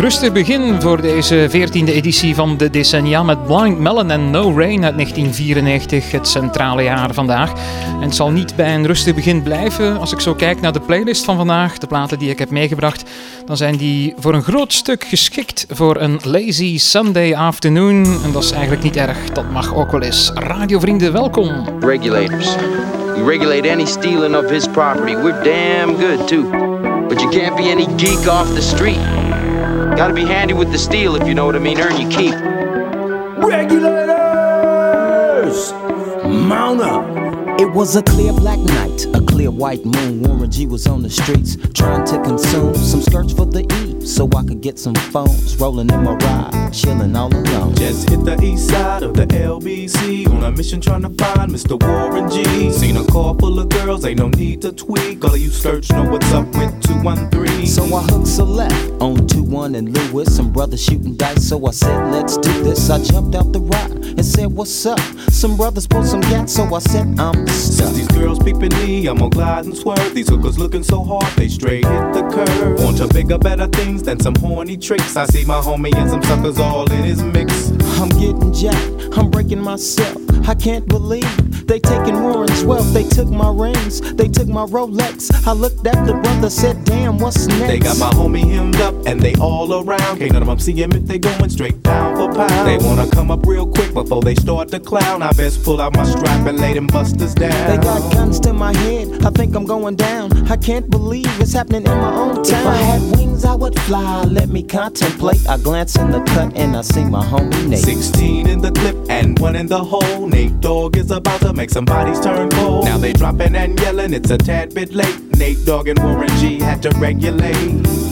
Rustig begin voor deze 14e editie van de decennia met Blind Melon en No Rain uit 1994, het centrale jaar vandaag. En het zal niet bij een rustig begin blijven. Als ik zo kijk naar de playlist van vandaag, de platen die ik heb meegebracht, dan zijn die voor een groot stuk geschikt voor een lazy Sunday afternoon. En dat is eigenlijk niet erg, dat mag ook wel eens. Radiovrienden, welkom. Regulators. We regulate any stealing of his property. We're damn good too. But you can't be any geek off the street. Gotta be handy with the steel if you know what I mean. Earn your keep. Regulators! Mount up! It was a clear black night, a clear white moon. Warren G was on the streets trying to consume some skirts for the E so I could get some phones. Rolling in my ride, chilling all alone. Just hit the east side of the LBC on a mission trying to find Mr. Warren G. Seen a car full of girls, ain't no need to tweak. All of you search know what's up with 213. So I hooked select on 21 and Lewis. Some brothers shooting dice, so I said, let's do this. I jumped out the ride and said, what's up? Some brothers pulled some gas, so I said, I'm since these girls peeping me, I'm gonna glide and swerve. These hookers looking so hard, they straight hit the curve. Want to bigger, better things than some horny tricks. I see my homie and some suckers all in his mix. I'm getting jacked, I'm breaking myself. I can't believe they taking Warren's wealth. They took my rings, they took my Rolex. I looked at the brother, said, Damn, what's next? They got my homie hemmed up and they all around. Can't none of them see him if they going straight down for pound. They wanna come up real quick before they start to clown. I best pull out my strap and lay them busters down. They got guns to my head, I think I'm going down. I can't believe it's happening in my own town. If I had wings, I would fly, let me contemplate. I glance in the cut and I see my homie Nate. 16 in the clip and one in the hole. Nate Dogg is about to make some bodies turn cold. Now they dropping and yelling, it's a tad bit late. Nate Dogg and Warren G had to regulate.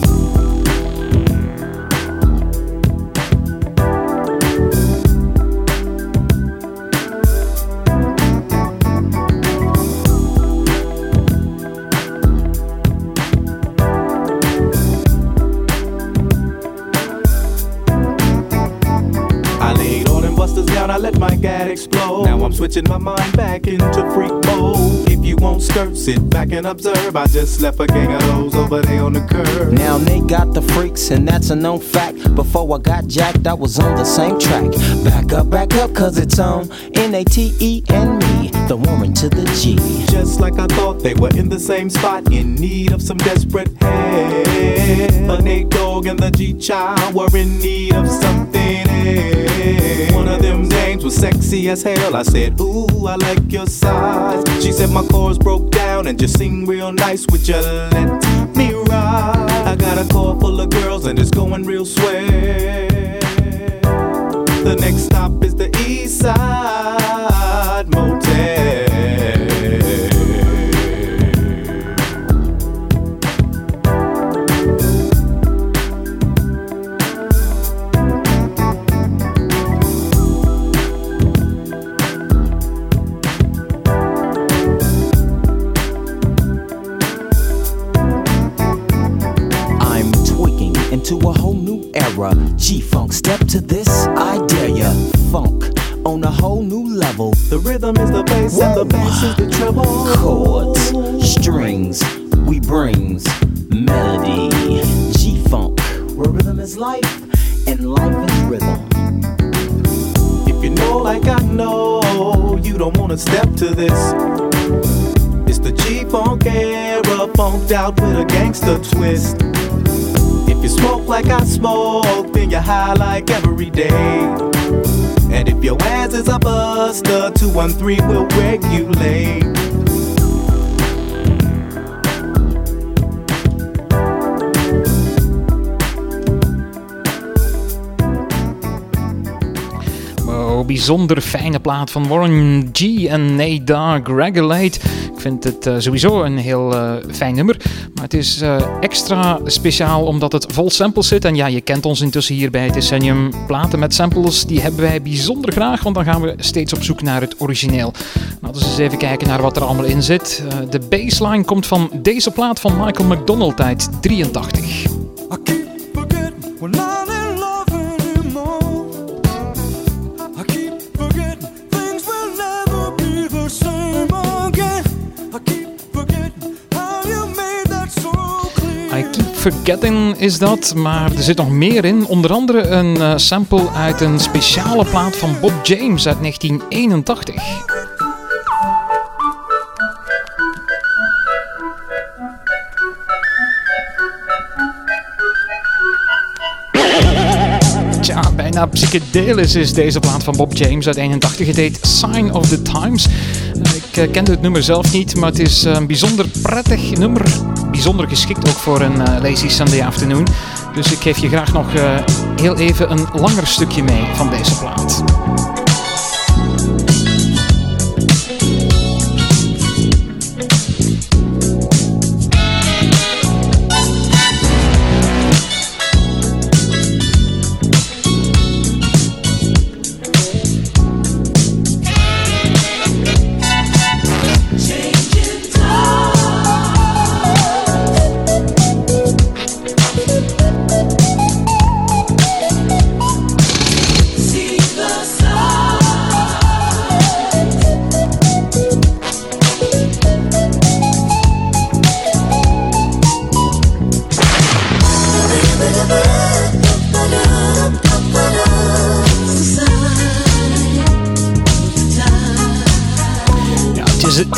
Explode. Now I'm switching my mind back into freak mode. If you won't skirt, sit back and observe. I just left a gang of those over there on the curb. Now they got the freaks, and that's a known fact. Before I got jacked, I was on the same track. Back up, back up, cause it's on N A T E and me, the woman to the G. Just like I thought, they were in the same spot, in need of some desperate help. The Nate Dogg and the G Child were in need of something else. One of them dames was sexy as hell. I said, Ooh, I like your size. She said my chords broke down and just sing real nice. Would you let me ride? I got a car full of girls and it's going real swell. The next stop is the East Side Motel. G-Funk, step to this, I dare ya. Funk on a whole new level. The rhythm is the bass Whoa. and the bass is the treble. Chords, strings, we brings melody. G-Funk, where rhythm is life and life is rhythm. If you know like I know, you don't wanna step to this. It's the G-Funk era, funked out with a gangster twist. If you smoke like I smoke, then you're high like every day. And if your ass is a buster, 213 will regulate. Bijzonder fijne plaat van Warren G en Nate Dogg, Regulate. Ik vind het uh, sowieso een heel uh, fijn nummer. Maar het is uh, extra speciaal omdat het vol samples zit. En ja, je kent ons intussen hier bij Decennium. Platen met samples, die hebben wij bijzonder graag. Want dan gaan we steeds op zoek naar het origineel. Laten we eens even kijken naar wat er allemaal in zit. de baseline komt van deze plaat van Michael McDonald uit 83. Forgetting is dat, maar er zit nog meer in. Onder andere een uh, sample uit een speciale plaat van Bob James uit 1981. Bijna psychedelisch is deze plaat van Bob James uit 81. Het Sign of the Times. Ik uh, kende het nummer zelf niet, maar het is een bijzonder prettig nummer bijzonder geschikt ook voor een uh, lazy Sunday afternoon. Dus ik geef je graag nog heel even een langer stukje mee van deze plaat.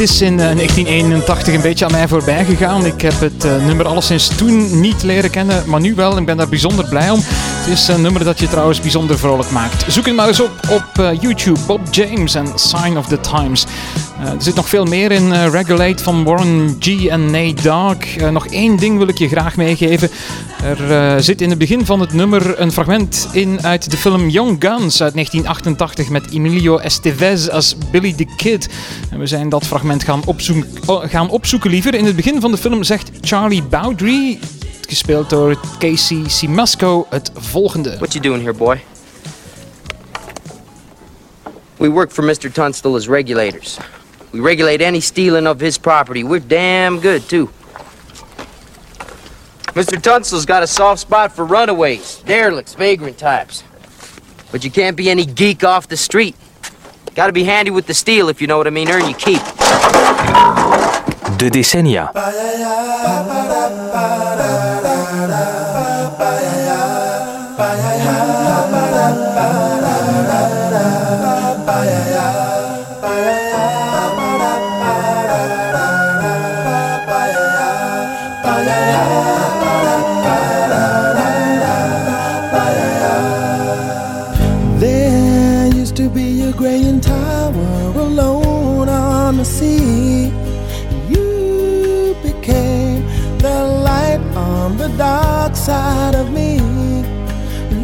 Is in 1981 eh, een beetje aan mij voorbij gegaan. Ik heb het uh, nummer alleszins toen niet leren kennen, maar nu wel. Ik ben daar bijzonder blij om. Het is een nummer dat je trouwens bijzonder vrolijk maakt. Zoek het maar eens op op uh, YouTube. Bob James en Sign of the Times. er zit nog veel meer in Regulate van Warren G en Nate Dogg. nog één ding wil ik je graag meegeven. Er zit in het begin van het nummer een fragment in uit de film Young Guns uit 1988 met Emilio Estevez als Billy the Kid. En we zijn dat fragment gaan, opzoeken, gaan opzoeken liever. In het begin van de film zegt Charlie Bowdry, gespeeld door Casey Simasco, het volgende. What you doing here, boy? We work for Mr. Tunstall as regulators. We regulate any stealing of his property. We're damn good, too. Mr. Tunstall's got a soft spot for runaways, derelicts, vagrant types. But you can't be any geek off the street. Gotta be handy with the steel, if you know what I mean. Earn your keep. De decennia. Inside of me.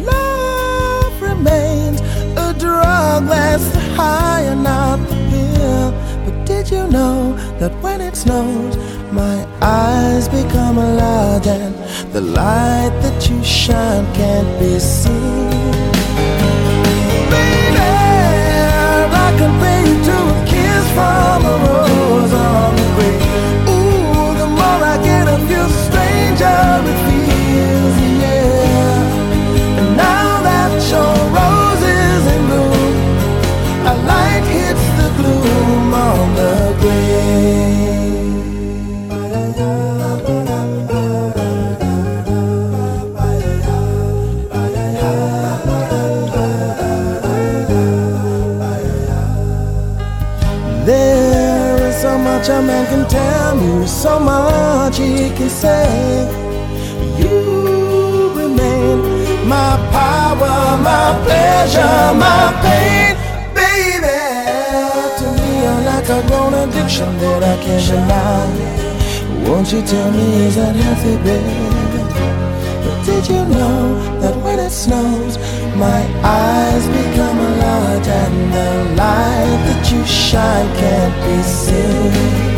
Love remains a drug that's high enough to pill. But did you know that when it snows, my eyes become large and the light that you shine can't be seen? Baby, I compare you to a kiss from a rose can tell me, so much he can say. You remain my power, my pleasure, my pain, baby. To me, you're like a grown addiction that I can't deny. Won't you tell me, is that healthy, baby? But did you know that when it snows, my eyes become large and the light that you shine can't be seen.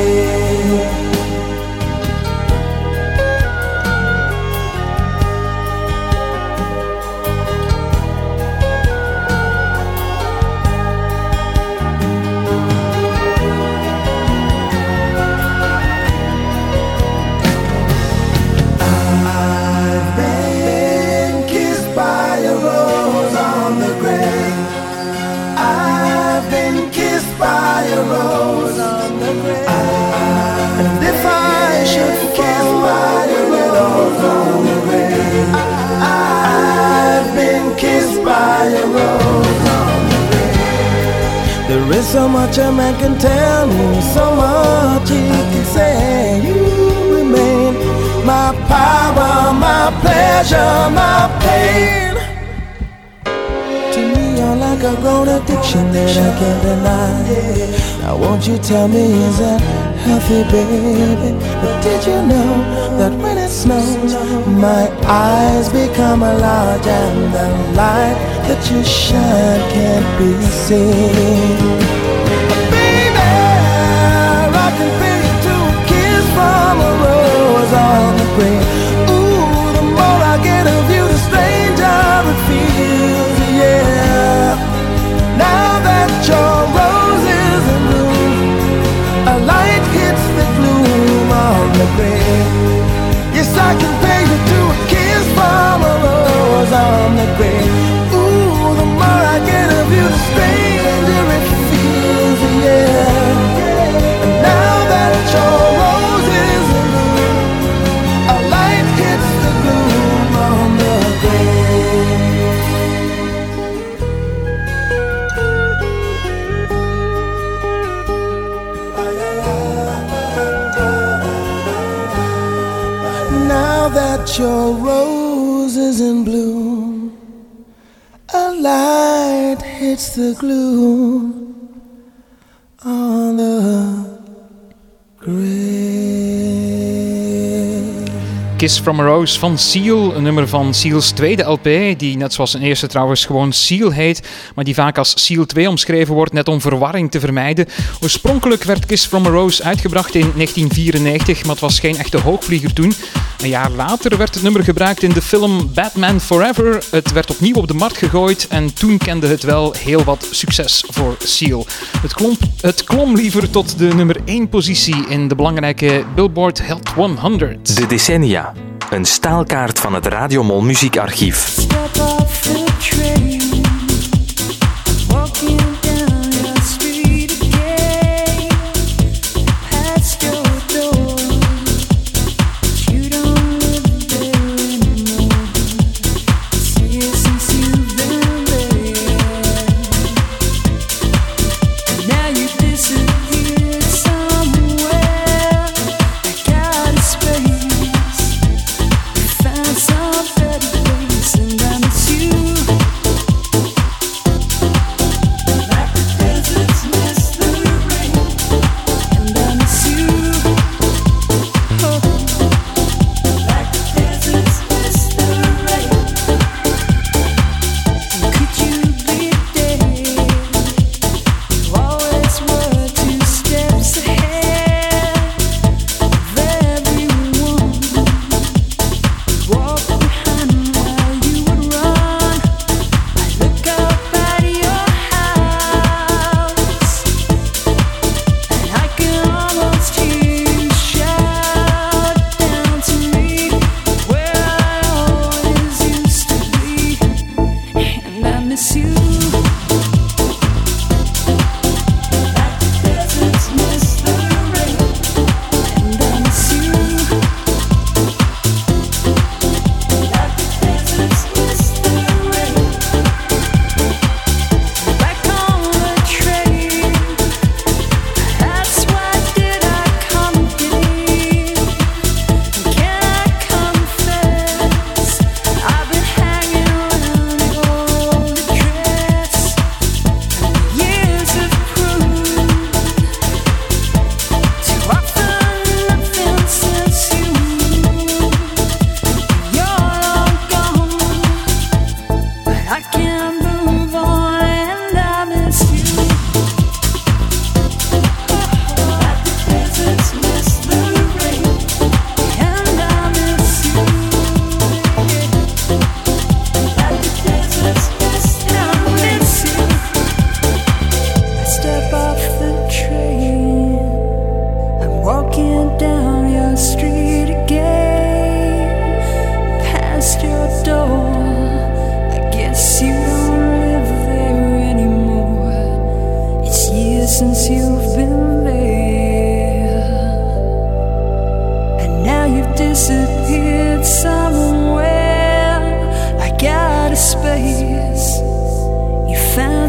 tell me, is that healthy, baby? But did you know that when it snows, my eyes become large and the light that you shine can't be seen. Baby, I can baby. Your roses in bloom. A light hits the glue on the Kiss from a Rose van Seal, een nummer van Seal's tweede LP, die net zoals zijn eerste trouwens gewoon Seal heet, maar die vaak als Seal 2 omschreven wordt, net om verwarring te vermijden. Oorspronkelijk werd Kiss from a Rose uitgebracht in 1994, maar het was geen echte hoogvlieger toen. Een jaar later werd het nummer gebruikt in de film Batman Forever. Het werd opnieuw op de markt gegooid en toen kende het wel heel wat succes voor Seal. Het klom, het klom liever tot de nummer 1 positie in de belangrijke Billboard Hot 100. De decennia. Een staalkaart van het Radiomol muziekarchief.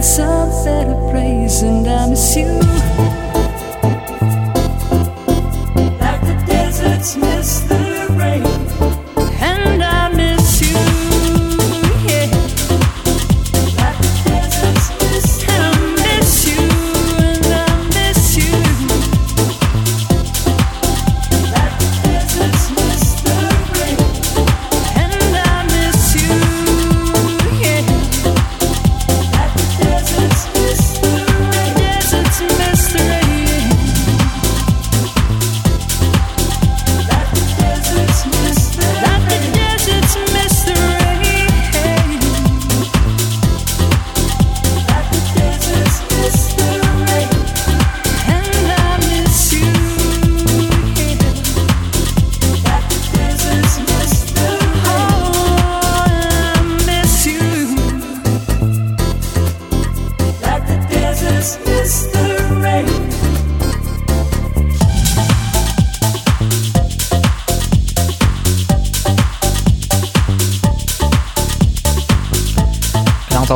find some better praise, and I miss you.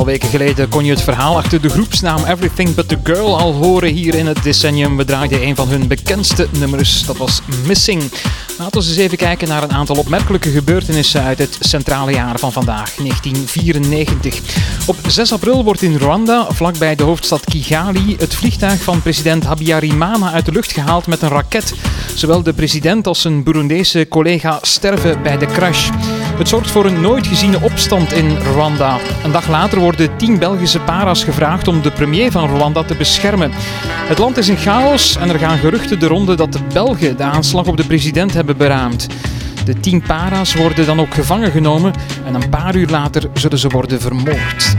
Weken geleden kon je het verhaal achter de groepsnaam Everything But The Girl al horen hier in het decennium. We draaiden een van hun bekendste nummers, dat was Missing. Laten we eens even kijken naar een aantal opmerkelijke gebeurtenissen uit het centrale jaar van vandaag, 1994. Op 6 april wordt in Rwanda, vlakbij de hoofdstad Kigali, het vliegtuig van president Habyarimana uit de lucht gehaald met een raket. Zowel de president als zijn Burundese collega sterven bij de crash. Het zorgt voor een nooit geziene opstand in Rwanda. Een dag later worden tien Belgische para's gevraagd om de premier van Rwanda te beschermen. Het land is in chaos en er gaan geruchten de ronde dat de Belgen de aanslag op de president hebben beraamd. De tien para's worden dan ook gevangen genomen en een paar uur later zullen ze worden vermoord.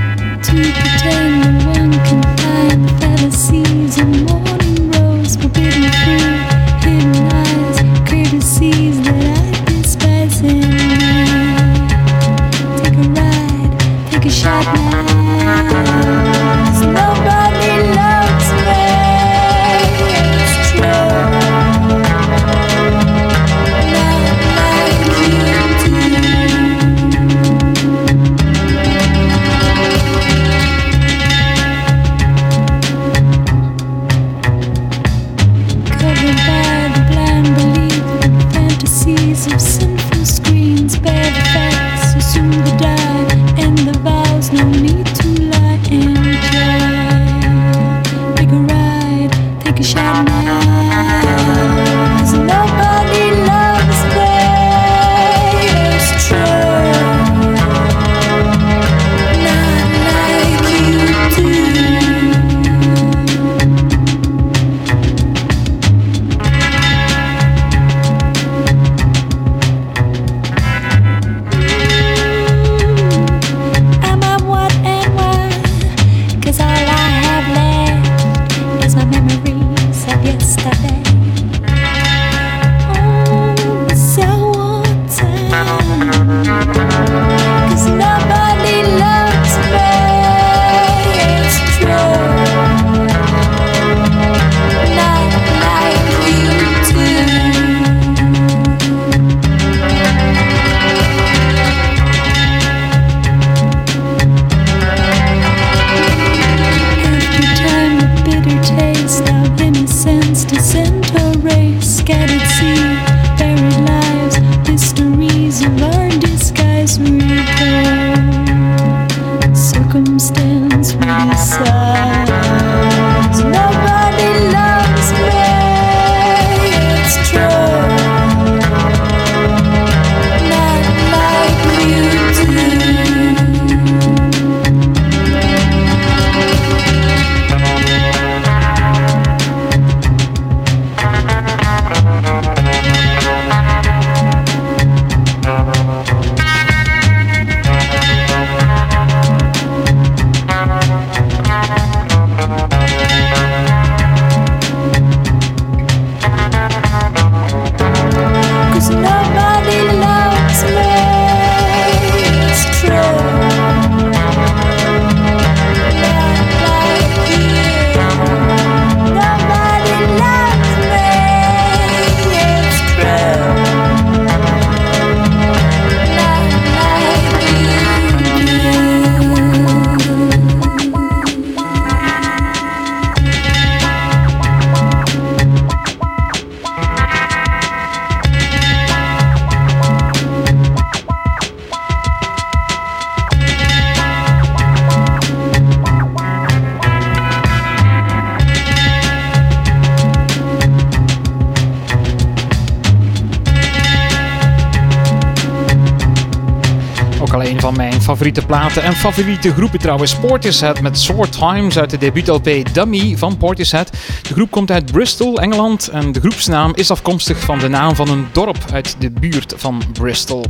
Platen en favoriete groepen trouwens. Portishead met Sword Times uit de debuut-LP Dummy van Portishead. De groep komt uit Bristol, Engeland en de groepsnaam is afkomstig van de naam van een dorp uit de buurt van Bristol.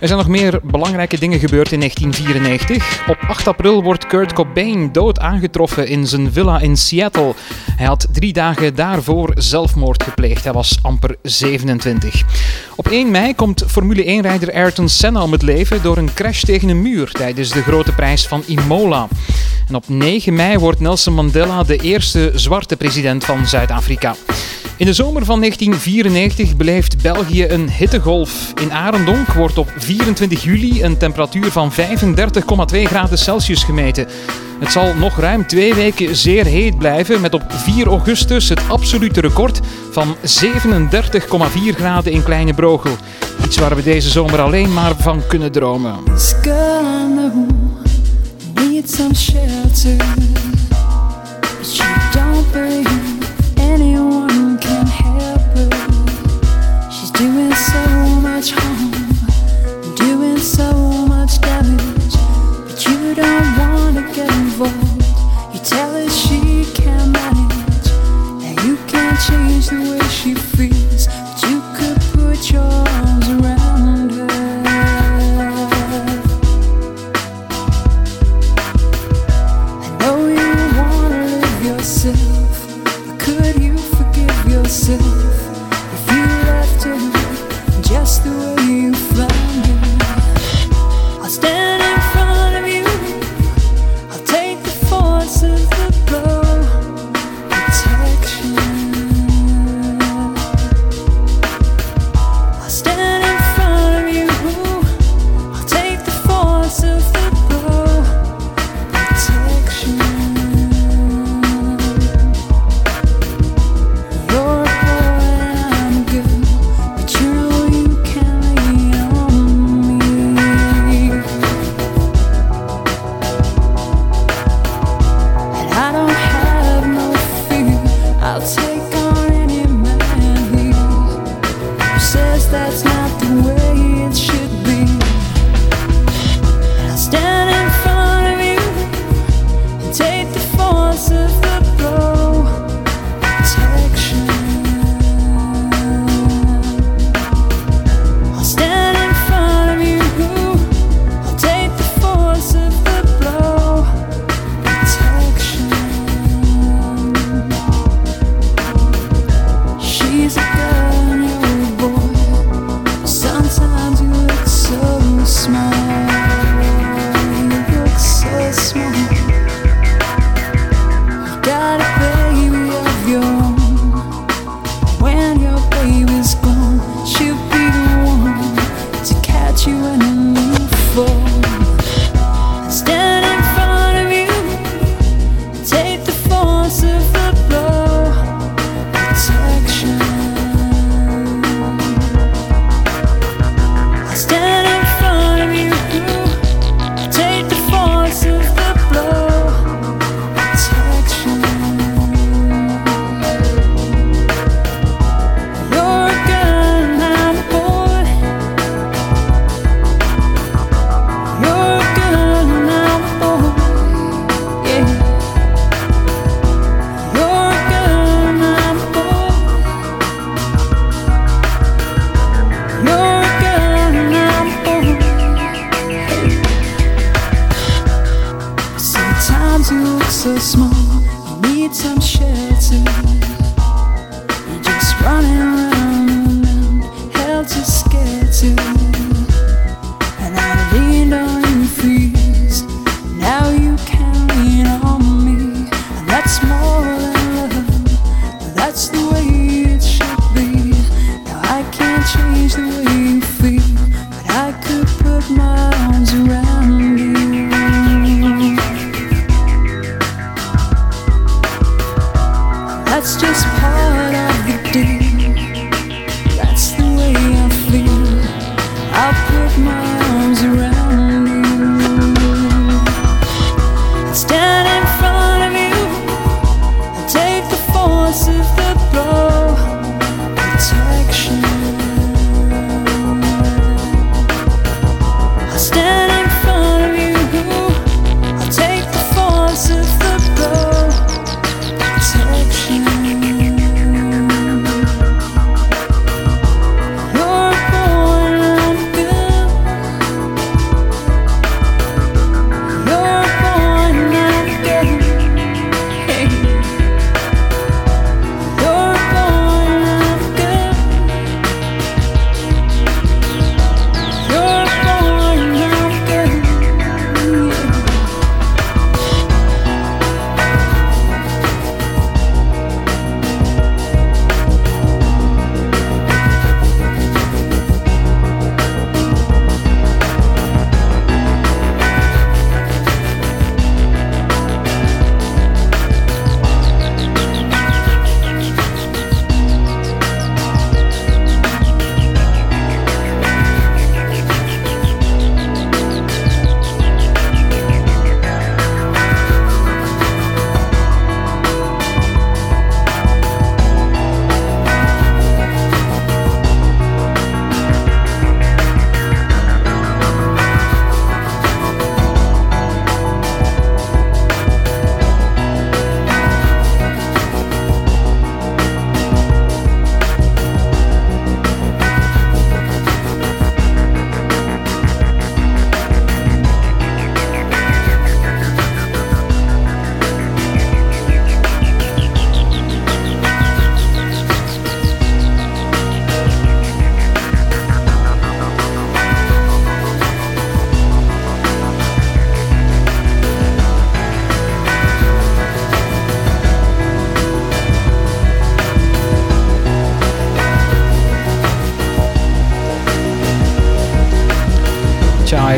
Er zijn nog meer belangrijke dingen gebeurd in 1994. Op 8 april wordt Kurt Cobain dood aangetroffen in zijn villa in Seattle. Hij had drie dagen daarvoor zelfmoord gepleegd. Hij was amper 27. Op 1 mei komt Formule 1-rijder Ayrton Senna om het leven door een crash tegen een muur tijdens de grote prijs van Imola. En op 9 mei wordt Nelson Mandela de eerste zwarte president van Zuid-Afrika. In de zomer van 1994 beleeft België een hittegolf. In Arendonk wordt op 24 juli een temperatuur van 35,2 graden Celsius gemeten. Het zal nog ruim twee weken zeer heet blijven, met op 4 augustus het absolute record van 37,4 graden in Kleine Brogel. Iets waar we deze zomer alleen maar van kunnen dromen. doing so much person with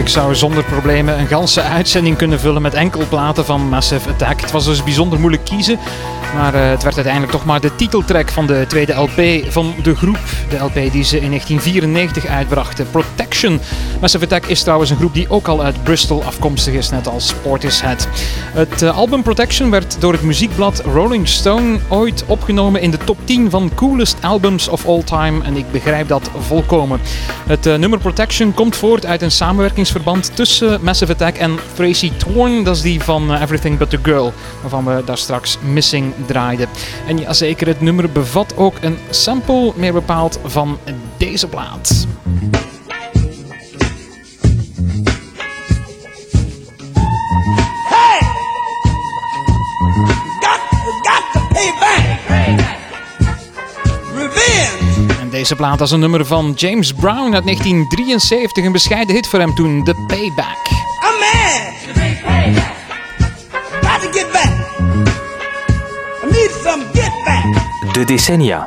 ik zou zonder problemen een ganse uitzending kunnen vullen met enkel platen van Massive Attack. Het was dus bijzonder moeilijk kiezen, maar uh, het werd uiteindelijk toch maar de titeltrack van de tweede LP van de groep. De LP die ze in 1994 uitbrachten, Massive Attack is trouwens een groep die ook al uit Bristol afkomstig is, net als Portishead. Het uh, album Protection werd door het muziekblad Rolling Stone ooit opgenomen in de top 10 van coolest albums of all time en ik begrijp dat volkomen. Het uh, nummer Protection komt voort uit een samenwerkingsverband tussen Massive Attack en Tracy Torn. Dat is die van uh, Everything But The Girl, waarvan we daar straks Missing draaiden. En ja, zeker, het nummer bevat ook een sample, meer bepaald van deze plaat. Deze plaat is een nummer van James Brown uit 1973. Een bescheiden hit voor hem toen, The Payback. I'm mad! Got to get back! I need some get back! De decennia.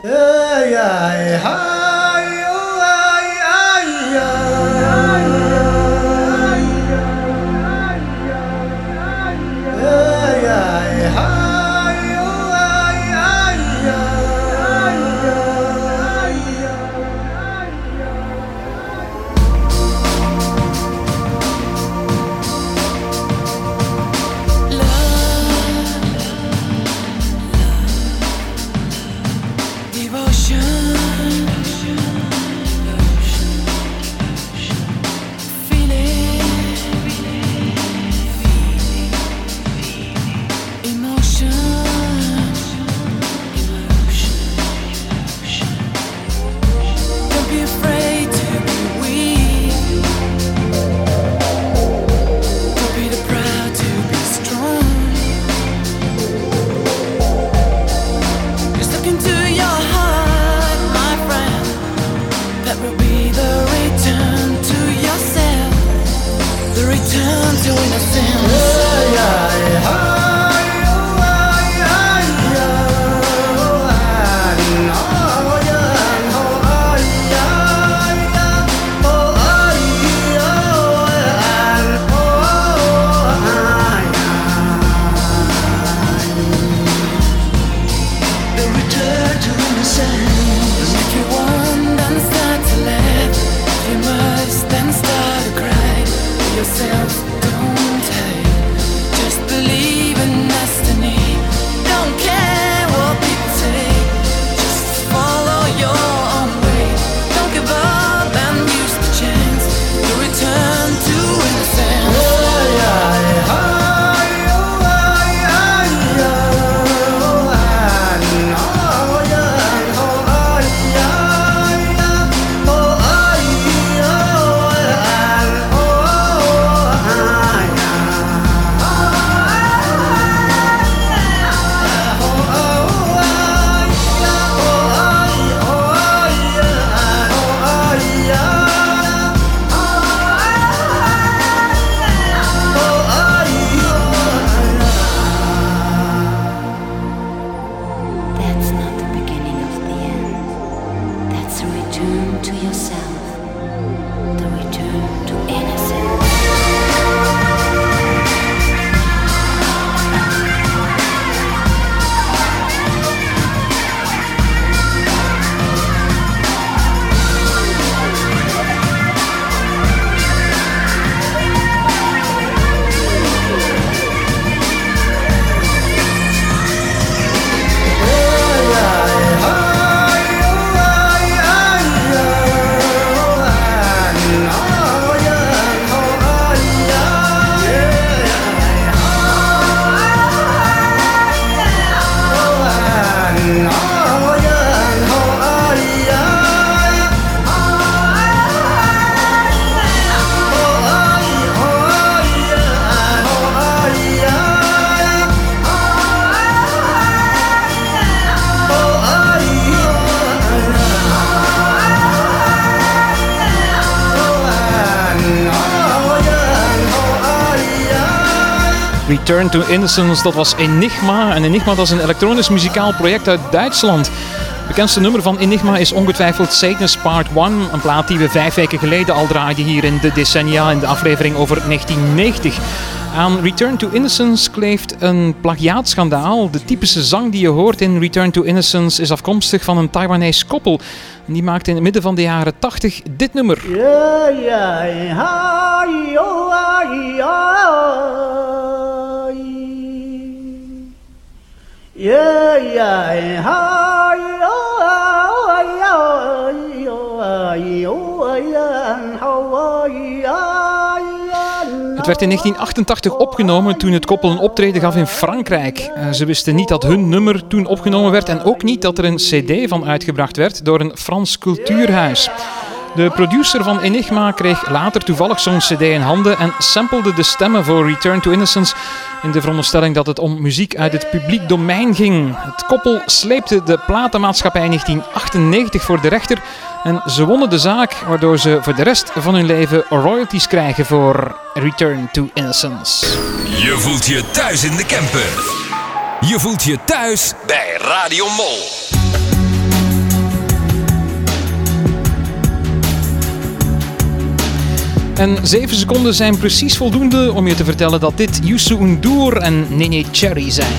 Return to Innocence, dat was Enigma. En Enigma was een elektronisch muzikaal project uit Duitsland. bekendste nummer van Enigma is ongetwijfeld Satan's Part 1. Een plaat die we vijf weken geleden al draaiden hier in de decennia in de aflevering over 1990. Aan Return to Innocence kleeft een plagiaatschandaal. De typische zang die je hoort in Return to Innocence is afkomstig van een Taiwanese koppel. Die maakte in het midden van de jaren 80 dit nummer. Yeah, yeah, hi, Het werd in 1988 opgenomen toen het koppel een optreden gaf in Frankrijk. Eh, Ze wisten niet dat hun nummer toen opgenomen werd en ook niet dat er een CD van uitgebracht werd door een Frans cultuurhuis. De producer van Enigma kreeg later toevallig zo'n CD in handen en samplede de stemmen voor Return to Innocence in de veronderstelling dat het om muziek uit het publiek domein ging. Het koppel sleepte de platenmaatschappij in 1998 voor de rechter en ze wonnen de zaak, waardoor ze voor de rest van hun leven royalties krijgen voor Return to Innocence. Je voelt je thuis in de camper. Je voelt je thuis bij Radio Mol. En 7 seconden zijn precies voldoende om je te vertellen dat dit Youssou N'Dour en Nene Cherry zijn.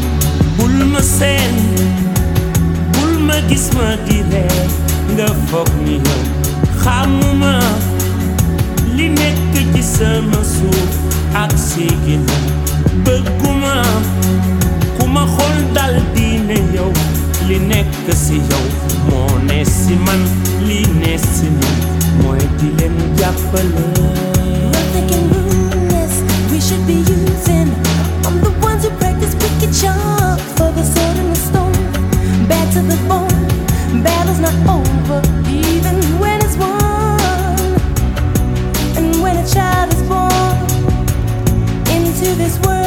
li nekk si yow. Moo ne si man li ne si man we should be using. I'm the ones who practice wicked for the sword and the stone. Back to the bone. Battle's not over, even when it's won. And when a child is born into this world,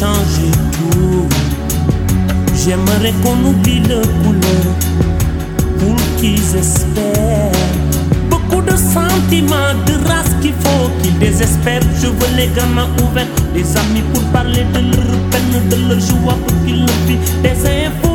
tout. J'aimerais qu'on oublie le couleur pour qu'ils espèrent. Beaucoup de sentiments, de race qu'il faut qu'ils désespèrent. Je veux les gamins ouverts, des amis pour parler de leur peine, de leur joie pour qu'ils le vivent. Des infos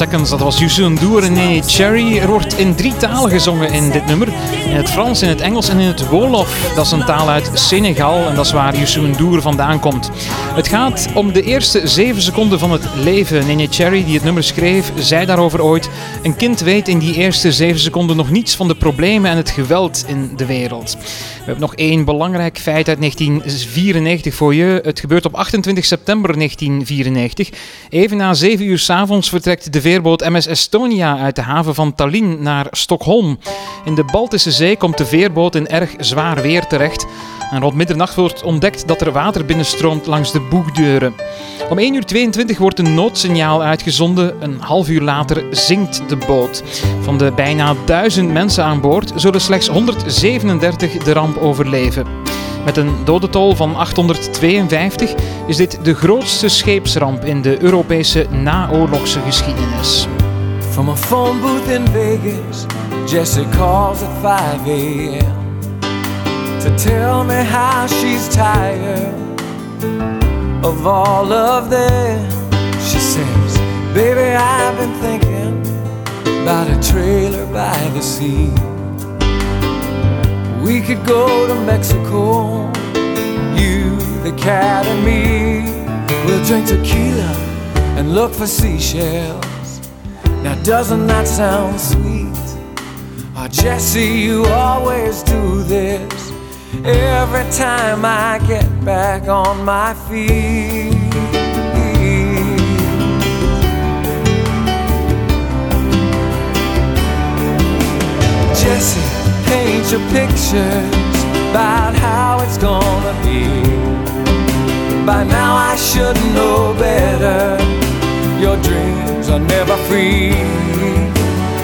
Seconds, dat was Youssou N'Dour en Nene Cherry. Er wordt in drie talen gezongen in dit nummer. In het Frans, in het Engels en in het Wolof. Dat is een taal uit Senegal en dat is waar Youssou N'Dour vandaan komt. Het gaat om de eerste zeven seconden van het leven. Nene Cherry, die het nummer schreef, zei daarover ooit... Een kind weet in die eerste zeven seconden nog niets van de problemen en het geweld in de wereld. We hebben nog één belangrijk feit uit 1994 voor je. Het gebeurt op 28 september 1994. Even na 7 uur s'avonds vertrekt de veerboot MS Estonia uit de haven van Tallinn naar Stockholm. In de Baltische Zee komt de veerboot in erg zwaar weer terecht. En rond middernacht wordt ontdekt dat er water binnenstroomt langs de boegdeuren. Om 1 uur 22 wordt een noodsignaal uitgezonden. Een half uur later zinkt de boot. Van de bijna duizend mensen aan boord zullen slechts 137 de ramp overleven. Met een dodentol van 852 is dit de grootste scheepsramp in de Europese naoorlogse geschiedenis. From a in Vegas, calls at 5 a.m. to tell me how she's tired of all of them. She says, Baby, I've been thinking about a trailer by the sea. We could go to Mexico, you, the cat, and me. We'll drink tequila and look for seashells. Now, doesn't that sound sweet? Oh, Jesse, you always do this every time I get back on my feet. Jesse, paint your pictures about how it's gonna be. By now I should know better. Your dreams are never free.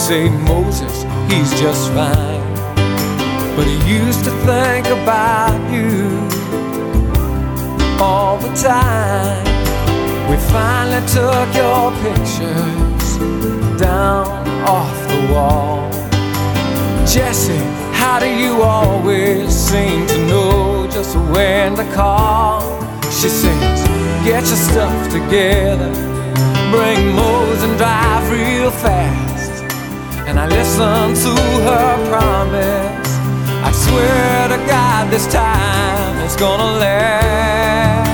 Say, Moses, he's just fine. But he used to think about you all the time. We finally took your pictures down off the wall. Jesse, how do you always seem to know just when to call? She says, Get your stuff together, bring Mose and drive real fast. And I listen to her promise. I swear to God, this time it's gonna last.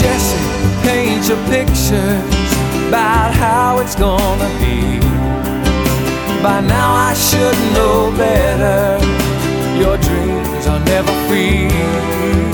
Jesse, paint your pictures about how it's gonna be. By now I should know better. Your dreams are never free.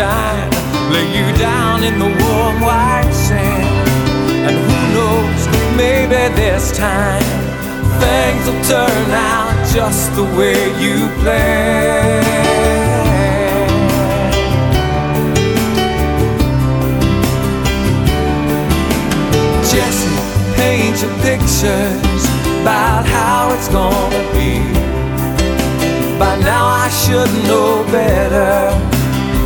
Sunshine, lay you down in the warm white sand. And who knows, maybe this time things will turn out just the way you planned. Jesse, paint your pictures about how it's gonna be. By now I should know better.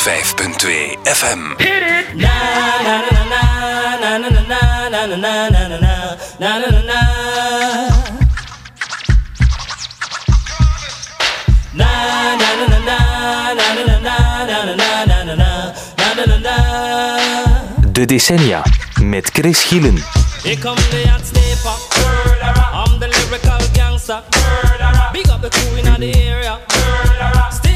105.2 FM. De decennia met Chris Gielen. Here come the hot stepper. I'm the lyrical gangster. Big up the crew in the area. Still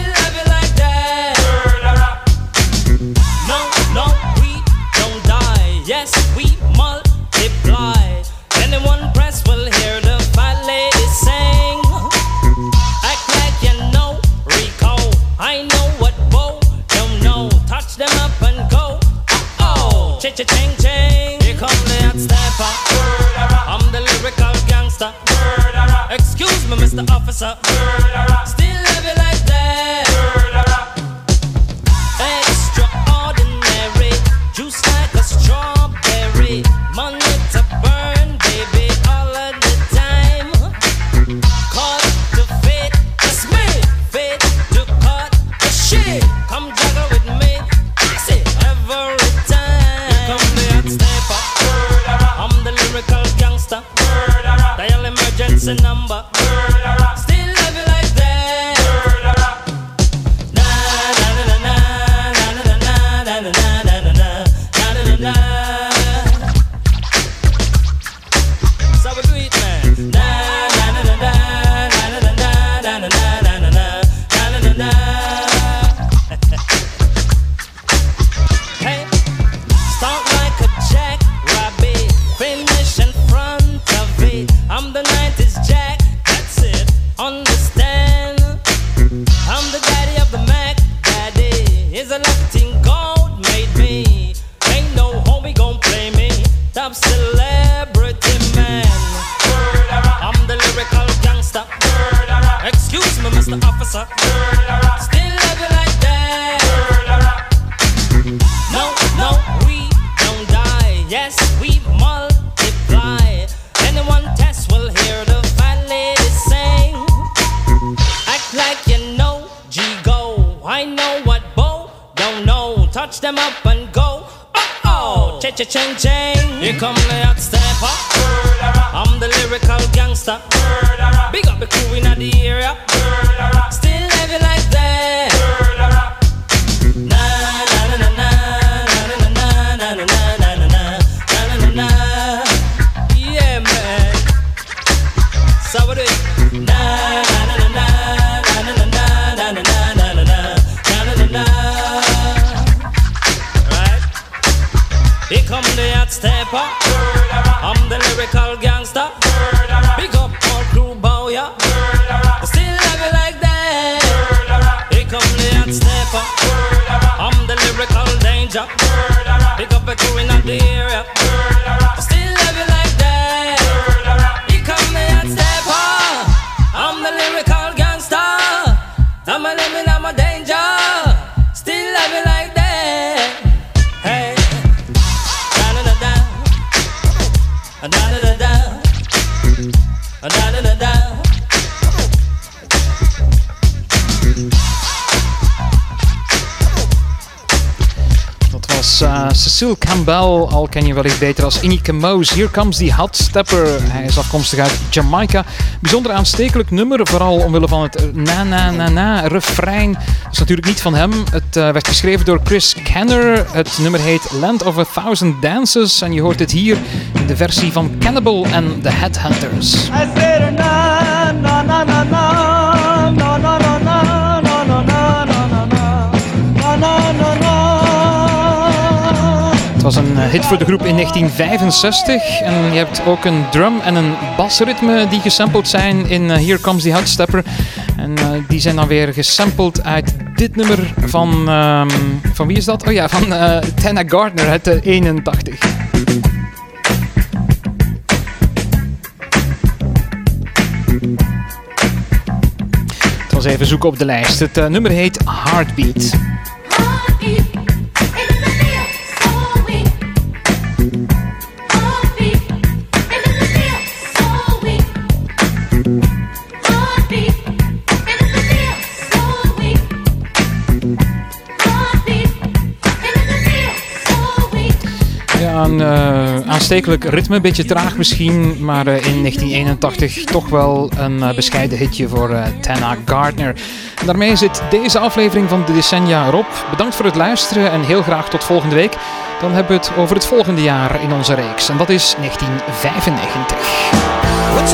Excuse me, Mr. Officer. Mr. Officer. Still love you like that. No, no, we don't die. Yes, we multiply. Anyone test will hear the fat lady sing. Act like you know G go. I know what Bo don't know. Touch them up and go. Oh oh, cha cha ching ching. Here come the hot stepper. I'm the lyrical gangster. Big up the crew in the area murderer clear Cecile Campbell, al ken je wellicht beter als Inike Mose. Here comes the hot stepper. Hij is afkomstig uit Jamaica. Bijzonder aanstekelijk nummer, vooral omwille van het na-na-na-na refrein. Dat is natuurlijk niet van hem. Het uh, werd geschreven door Chris Kenner. Het nummer heet Land of a Thousand Dances. En je hoort het hier in de versie van Cannibal en The Headhunters. I na was een eh, hit voor de groep in 1965. En je hebt ook een drum en een basritme die gesampled zijn in eh, Here Comes the Hot Stepper. En uh, die zijn dan weer gesampled uit dit nummer van... Um, van wie is dat? Oh ja, van uh, Tana Gardner de 81. Het was even zoeken op de lijst. Het nummer heet Heartbeat. Aanstekelijk ritme, een beetje traag misschien, maar uh, in 1981 toch wel een uh, bescheiden hitje voor Tana Gardner. En daarmee zit deze aflevering van de Decennia erop. Bedankt voor het luisteren en heel graag tot volgende week. Dan hebben we het over het volgende jaar in onze reeks en dat is 1995. What's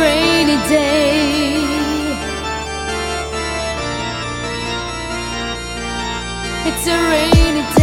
rainy day. It's a rainy day.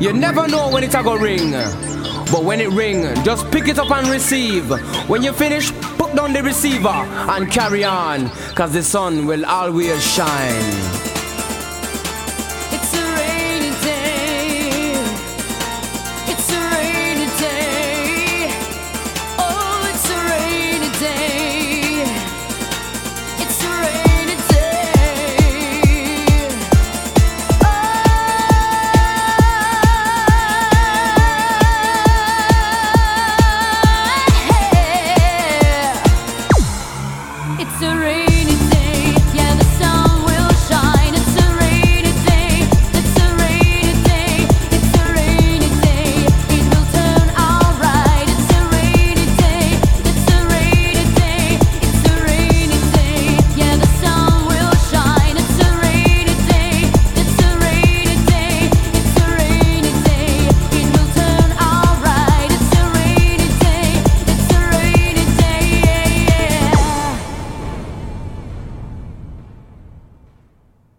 You never know when it's a go ring. But when it ring, just pick it up and receive. When you finish, put down the receiver and carry on. Cause the sun will always shine.